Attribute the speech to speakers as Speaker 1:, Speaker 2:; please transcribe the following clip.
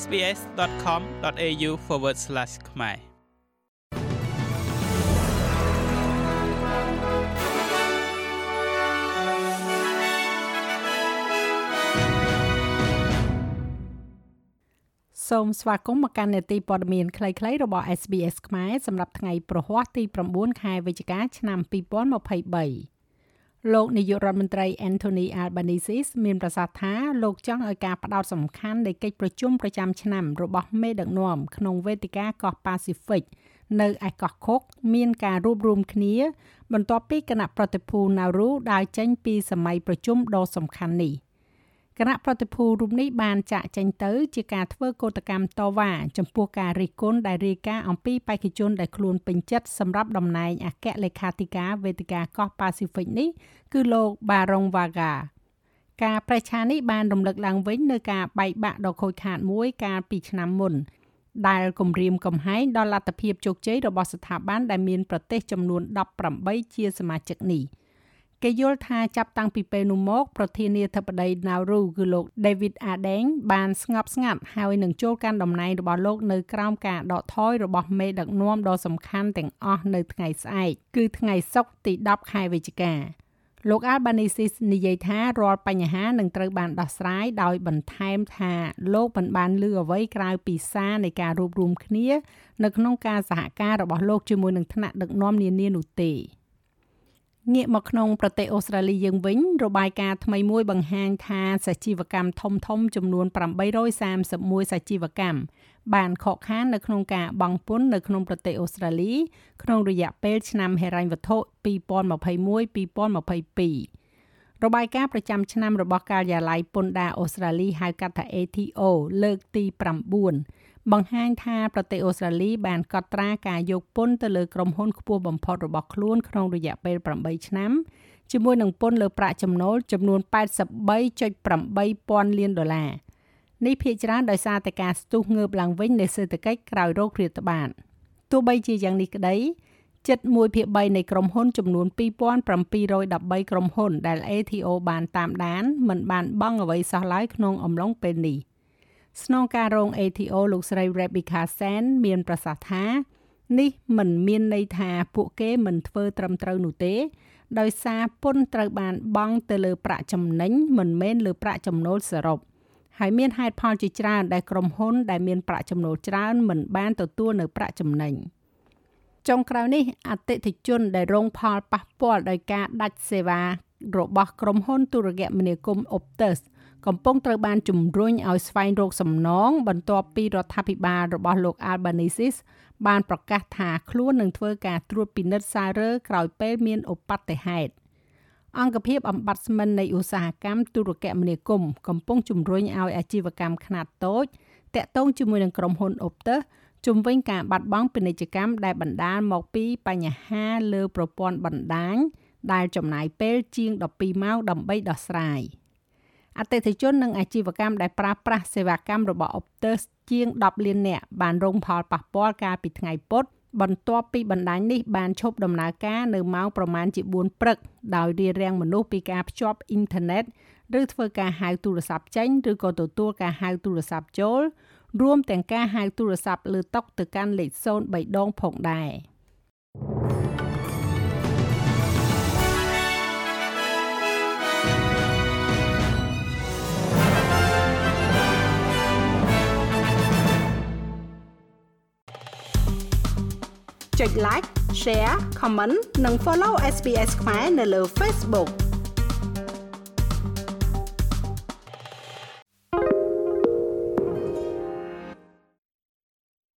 Speaker 1: sbs.com.au/ ខ្មែរ
Speaker 2: សូមស្វាគមន៍មកកាន់នេតិព័ត៌មានខ្លីៗរបស់ SBS ខ្មែរសម្រាប់ថ្ងៃប្រហ័សទី9ខែវិច្ឆិកាឆ្នាំ2023 លោកនាយករដ្ឋមន្ត្រី Anthony Albanese មានប្រសាសន៍ថាលោកចង់ឲ្យការផ្ដោតសំខាន់នៃកិច្ចប្រជុំប្រចាំឆ្នាំរបស់មេដឹកនាំក្នុងវេទិកាកោះប៉ាស៊ីហ្វិកនៅឯកោះខុកមានការរួបរวมគ្នា បន្ទាប់ពីគណៈប្រតិភូ Nauru ដើរចេញពីសម័យប្រជុំដ៏សំខាន់នេះ។ គណៈប្រតិភូរូបនេះបានចាក់ចេញទៅ ជាការធ្វើកោតកម្មតវ៉ាចំពោះការរិះគន់ដែលរាយការណ៍អំពីបេក្ខជនដែលខ្លួនពេញចិត្តសម្រាប់តំណែងអគ្គលេខាធិការវេទិកាកោះប៉ាស៊ីហ្វិកនេះគឺលោក Barong Vaga ការប្រឆានេះបានរំលឹកឡើងវិញនៅការបែកបាក់ដ៏ខូចខាតមួយកាលពីឆ្នាំមុនដែលគម្រាមកំហែងដល់លទ្ធភាពជោគជ័យរបស់ស្ថាប័នដែលមានប្រទេសចំនួន18ជាសមាជិកនេះ។ គេយល់ថាចាប់តាំងពីពេលនោះមកប្រធានាធិបតី Nauru គឺលោក David Ardeng បានស្ងប់ស្ងាត់ហើយនឹងចូលកាន់តំណែងរបស់លោកនៅក្រោមការដកថយរបស់មេដឹកនាំដ៏សំខាន់ទាំងអស់នៅថ្ងៃស្អែកគឺថ្ងៃសុក្រទី10ខែវិច្ឆិកាលោក Albanese និយាយថារាល់បញ្ហានឹងត្រូវបានដោះស្រាយដោយបន្ថែមថាលោកមិនបានលើអ្វីក្រៅពីសារនៃការរួបរวมគ្នា នៅក្នុងការសហការរបស់លោកជាមួយនឹងថ្នាក់ដឹកនាំនានានោះទេ។ ងាកមកក្នុងប្រទេសអូស្ត្រាលីយើងវិញរបាយការណ៍ថ្មីមួយបង្ហាញថាសាជីវកម្មធំធំចំនួន831សាជីវកម្មបានខកខាននៅក្នុងការបង់ពន្ធនៅក្នុងប្រទេសអូស្ត្រាលី ក្នុងរយៈពេលឆ្នាំហិរញ្ញវត្ថុ2021-2022 របាយការណ៍ប្រចាំឆ្នាំរបស់ការិយាល័យពន្ធដារអូស្ត្រាលីហៅកាត់ថា ATO លើកទី9បង្ហាញថាប្រទេសអូស្ត្រាលីបានកត់ត្រាការយកពន្ធទៅលើក្រុមហ៊ុនខ្ពស់បំផុតរបស់ខ្លួនក្នុងរយៈពេល8ឆ្នាំជាមួយនឹងពន្ធលើប្រាក់ចំណូលចំនួន83.8ពាន់លានដុល្លារនេះភាគច្រើនដោយសារតែការស្ទុះងើបឡើងវិញនៃសេដ្ឋកិច្ចក្រោយរោគរាតត្បាតទោះបីជាយ៉ាងនេះក្តី ជិត1ភាគ3នៃក្រុមហ៊ុនចំនួន2713ក្រុមហ៊ុនដែល ATO បានតាមដានមិនបានបង់អ្វីសោះឡើយក្នុងអំឡុងពេលនេះ។ស្នងការរង ATO លោកស្រី Rebecca Sen មានប្រសាសន៍ថានេះមិនមានន័យថាពួកគេមិនធ្វើត្រឹមត្រូវនោះទេ ដោយសារពន្ធត្រូវបានបង់ទៅលើប្រាក់ចំណេញមិនមែនលើប្រាក់ចំណូលសរុបហើយមានហេតុផលជាច្រើនដែលក្រុមហ៊ុនដែលមានប្រាក់ចំណូលច្រើនមិនបានទទួលនៅប្រាក់ចំណេញ ចុងក្រោយនេះអតិថិជនដែលរងផលប៉ះពាល់ដោយការដាច់សេវារបស់ក្រុមហ៊ុនទូរគមនាគមន៍ Optus កំពុងត្រូវបានជំរុញឲ្យស្វែងរកសំណងបន្ទាប់ពីរដ្ឋាភិបាលរបស់លោក Albanese បានប្រកាសថាខ្លួននឹងធ្វើការត្រួតពិនិត្យសាររើក្រោយពេលមានឧបទ្ទហេតុអង្គភាពអំបត្តិស្មិននៃឧស្សាហកម្មទូរគមនាគមន៍កំពុងជំរុញឲ្យអាជីវកម្មខ្នាតតូចតាក់ទងជាមួយនឹងក្រុមហ៊ុន Optus ជំវិញការបាត់បង់ពាណិជ្ជកម្មដែលបណ្ដាលមកពីបញ្ហាលើប្រព័ន្ធបណ្ដាញដែលចំណាយពេលជាង12ម៉ោងដើម្បីដោះស្រាយ។អតិថិជននិងអាជីវកម្មដែលប្រើប្រាស់សេវាកម្មរបស់ Optus ជាង10លាននាក់បានរងផលប៉ះពាល់កាលពីថ្ងៃពុធបន្ទាប់ពីបណ្ដាញនេះបានឈប់ដំណើរការនៅម៉ោងប្រមាណជា4ព្រឹកដោយរារាំងមនុស្សពីការភ្ជាប់អ៊ីនធឺណិតឬធ្វើការហៅទូរស័ព្ទចេញឬក៏ទទួលការហៅទូរស័ព្ទចូល រួមទាំងការហៅទូរស័ព្ទលើតុទៅកាន់លេខ03ដងផងដែរ។ចុច like share comment និង follow SPS ខ្មែរនៅលើ Facebook